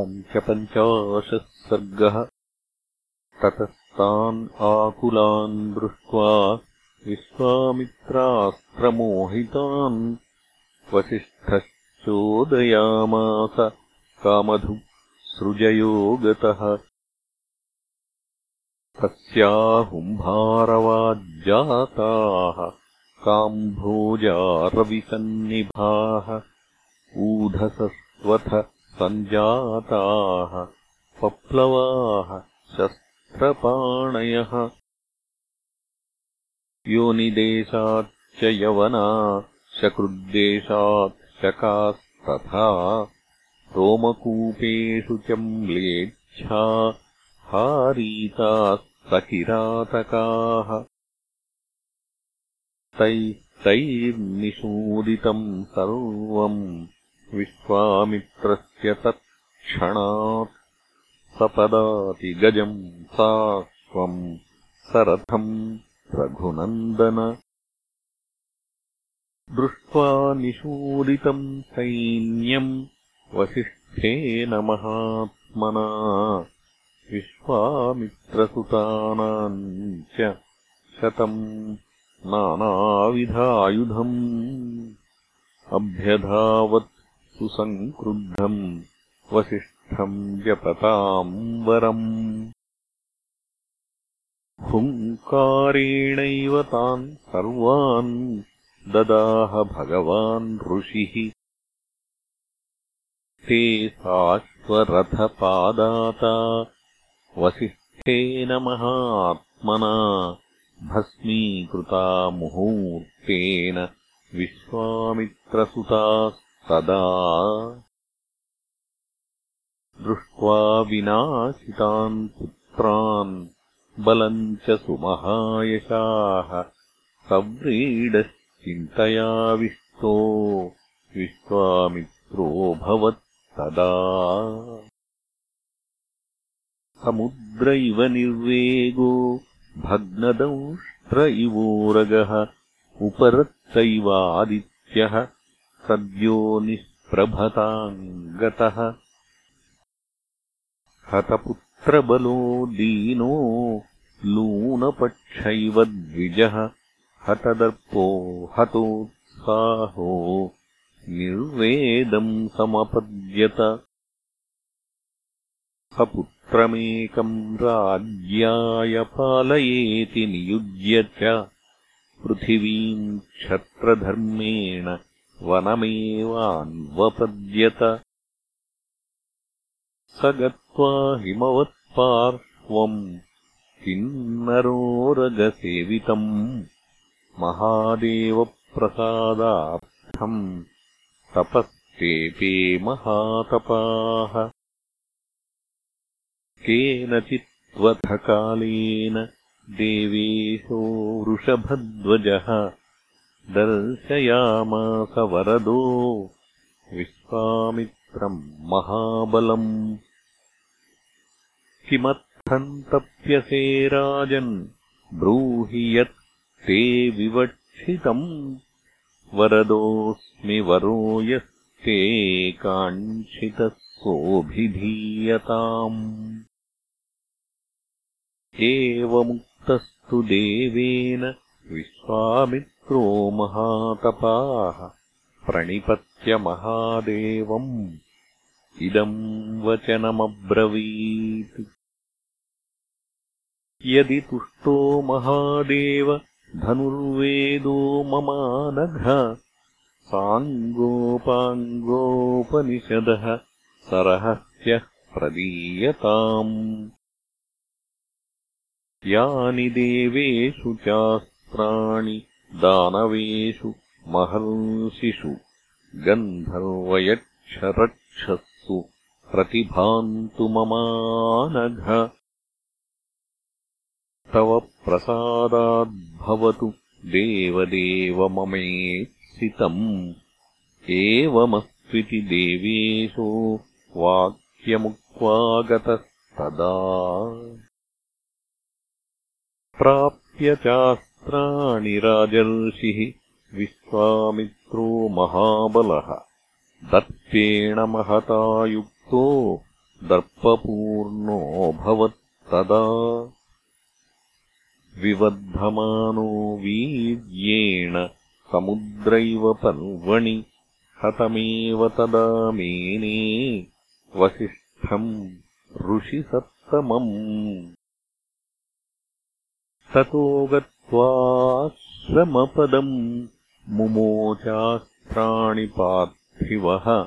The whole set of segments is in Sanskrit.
पञ्चपञ्चाशः सर्गः ततस्तान् आकुलान् दृष्ट्वा विश्वामित्रास्त्रमोहितान् वसिष्ठश्चोदयामास कामधु सृजयो गतः तस्याहुम्भारवाज्जाताः काम्भोजारविसन्निभाः ऊधसस्त्वथ सञ्जाताः पप्लवाः शस्त्रपाणयः। योनिदेशाच्च यवना शकृद्देशात् शकास्तथा रोमकूपेषु च म्लेच्छा हारीताः सकिरातकाः तैस्तैर्निषूदितम् सर्वम् विश्वामित्रस्य तत्क्षणात् सपदातिगजम् सा स्वम् सरथम् रघुनन्दन। दृष्ट्वा निषूदितम् सैन्यम् वसिष्ठेन महात्मना विश्वामित्रसुतानाम् च शतम् नानाविधायुधम्। अभ्यधावत् सुसङ्क्रुद्धम् वसिष्ठम् जपताम् वरम्। हुङ्कारेणैव तान् सर्वान् ददाह भगवान् ऋषिः। ते साश्वरथपादाता वसिष्ठेन महात्मना भस्मीकृता मुहूर्तेन विश्वामित्रसुतास्तदा दृष्ट्वा विनाशितान् पुत्रान् बलम् च सुमहायशाः सव्रीडश्चिन्तयाविष्टो विश्वामित्रोऽभवत्तदा समुद्र इव निर्वेगो भग्नदंष्ट्र इवोरगः उपरत्तैवादित्यः सद्यो निःप्रभताम् गतः। हतपुत्रबलो दीनो लूनपक्षैव द्विजः। हतदर्पो हतोत्साहो निर्वेदम् समपद्यत। सपुत्रमेकम् राज्याय पालयेति नियुज्य च पृथिवीम् क्षत्रधर्मेण वनमेवान्वपद्यत। स गत्वा हिमवत्पार्श्वम् किन्नरोरगसेवितम् महादेवप्रसादार्थम् तपस्तेपे महातपाः। केनचित्त्वथकालेन देवेशो वृषभध्वजः दर्शयामास वरदो। विश्वामित्रम् महाबलम्। किमर्थम् तप्यसे राजन् ब्रूहि यत् ते विवक्षितम्। वरदोऽस्मि वरो यस्ते काङ्क्षितः सोऽभिधीयताम्। एवमुक्तस्तु देवेन। विश्वामित्रो महातपाः प्रणिपत्य महादेवम् इदम् वचनमब्रवीत्। यदि तुष्टो महादेव धनुर्वेदो ममानघ साङ्गोपाङ्गोपनिषदः सरहस्यः प्रदीयताम्। यानि देवेषु चास्त्राणि दानवेषु महर्षिषु गन्धर्वयक्षरक्षस्सु प्रतिभान्तु ममानघ। तव प्रसादाद्भवतु देवदेव ममेत्सितम् एवमस्त्विति देवेशो वाक्यमुक्त्वागतस्तदा। प्राप्य चास्त्राणि राजर्षिः विश्वामित्रो महाबलः। दत्तेण महता युक्तो दर्पपूर्णोऽभवत्तदा विवर्धमानो वीर्येण समुद्रैव पर्वणि हतमेव तदा मेने वसिष्ठम् ऋषिसत्तमम् ततो गत्वाश्रमपदम् मुमोचास्त्राणि पार्थिवः।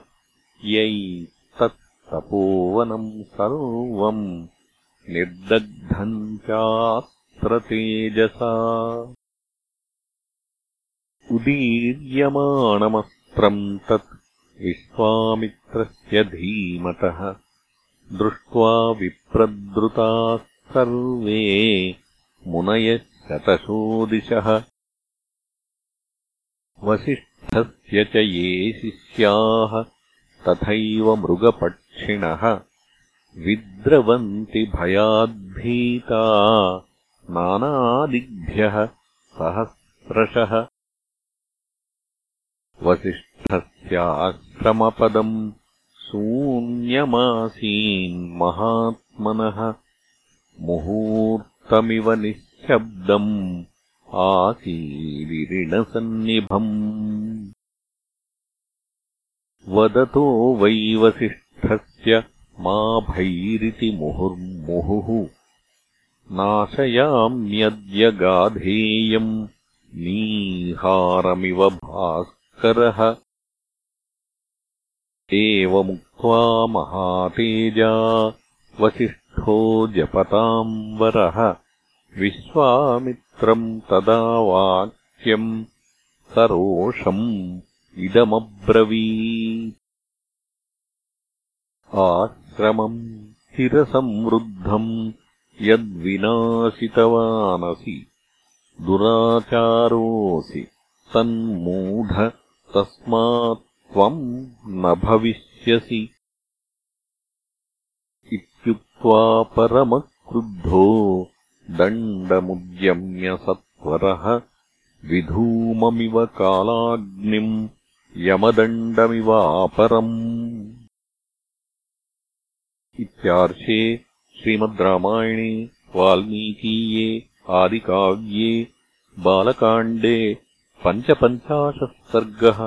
यैस्तत्तपोवनम् सर्वम् निर्दग्धम् चात्र तेजसा उदीर्यमाणमस्त्रम् तत् विश्वामित्रस्य धीमतः। दृष्ट्वा विप्रद्रुताः सर्वे मुनयः वसिष्ठस्य च ये शिष्याः तथैव मृगपक्षिणः विद्रवन्ति भयाद्भीता नानादिभ्यः सहस्रशः। वसिष्ठस्याश्रमपदम् शून्यमासीन्महात्मनः मुहूर्तमिव निःशब्दम् आसीदिरिणसन्निभम् वदतो वै वसिष्ठस्य मा भैरिति मुहुर्मुहुः। नाशयाम्यद्य गाधेयम् नीहारमिव भास्करः। एवमुक्त्वा महातेजा वसिष्ठो जपताम् वरः विश्वामित्रम् तदा वाक्यम् सरोषम् इदमब्रवीत्। आश्रमम् चिरसंवृद्धम् यद्विनाशितवानसि दुराचारोऽसि तन्मूढ तस्मात् त्वम् न भविष्यसि। इत्युक्त्वा परमक्रुद्धो दण्डमुद्यम्य सत्वरः विधूममिव कालाग्निम् यमदण्डमिवापरम् इत्यार्षे श्रीमद् रामायणे वाल्मीकीये आदिकाव्ये बालकाण्डे पञ्चपञ्चाशः सर्गः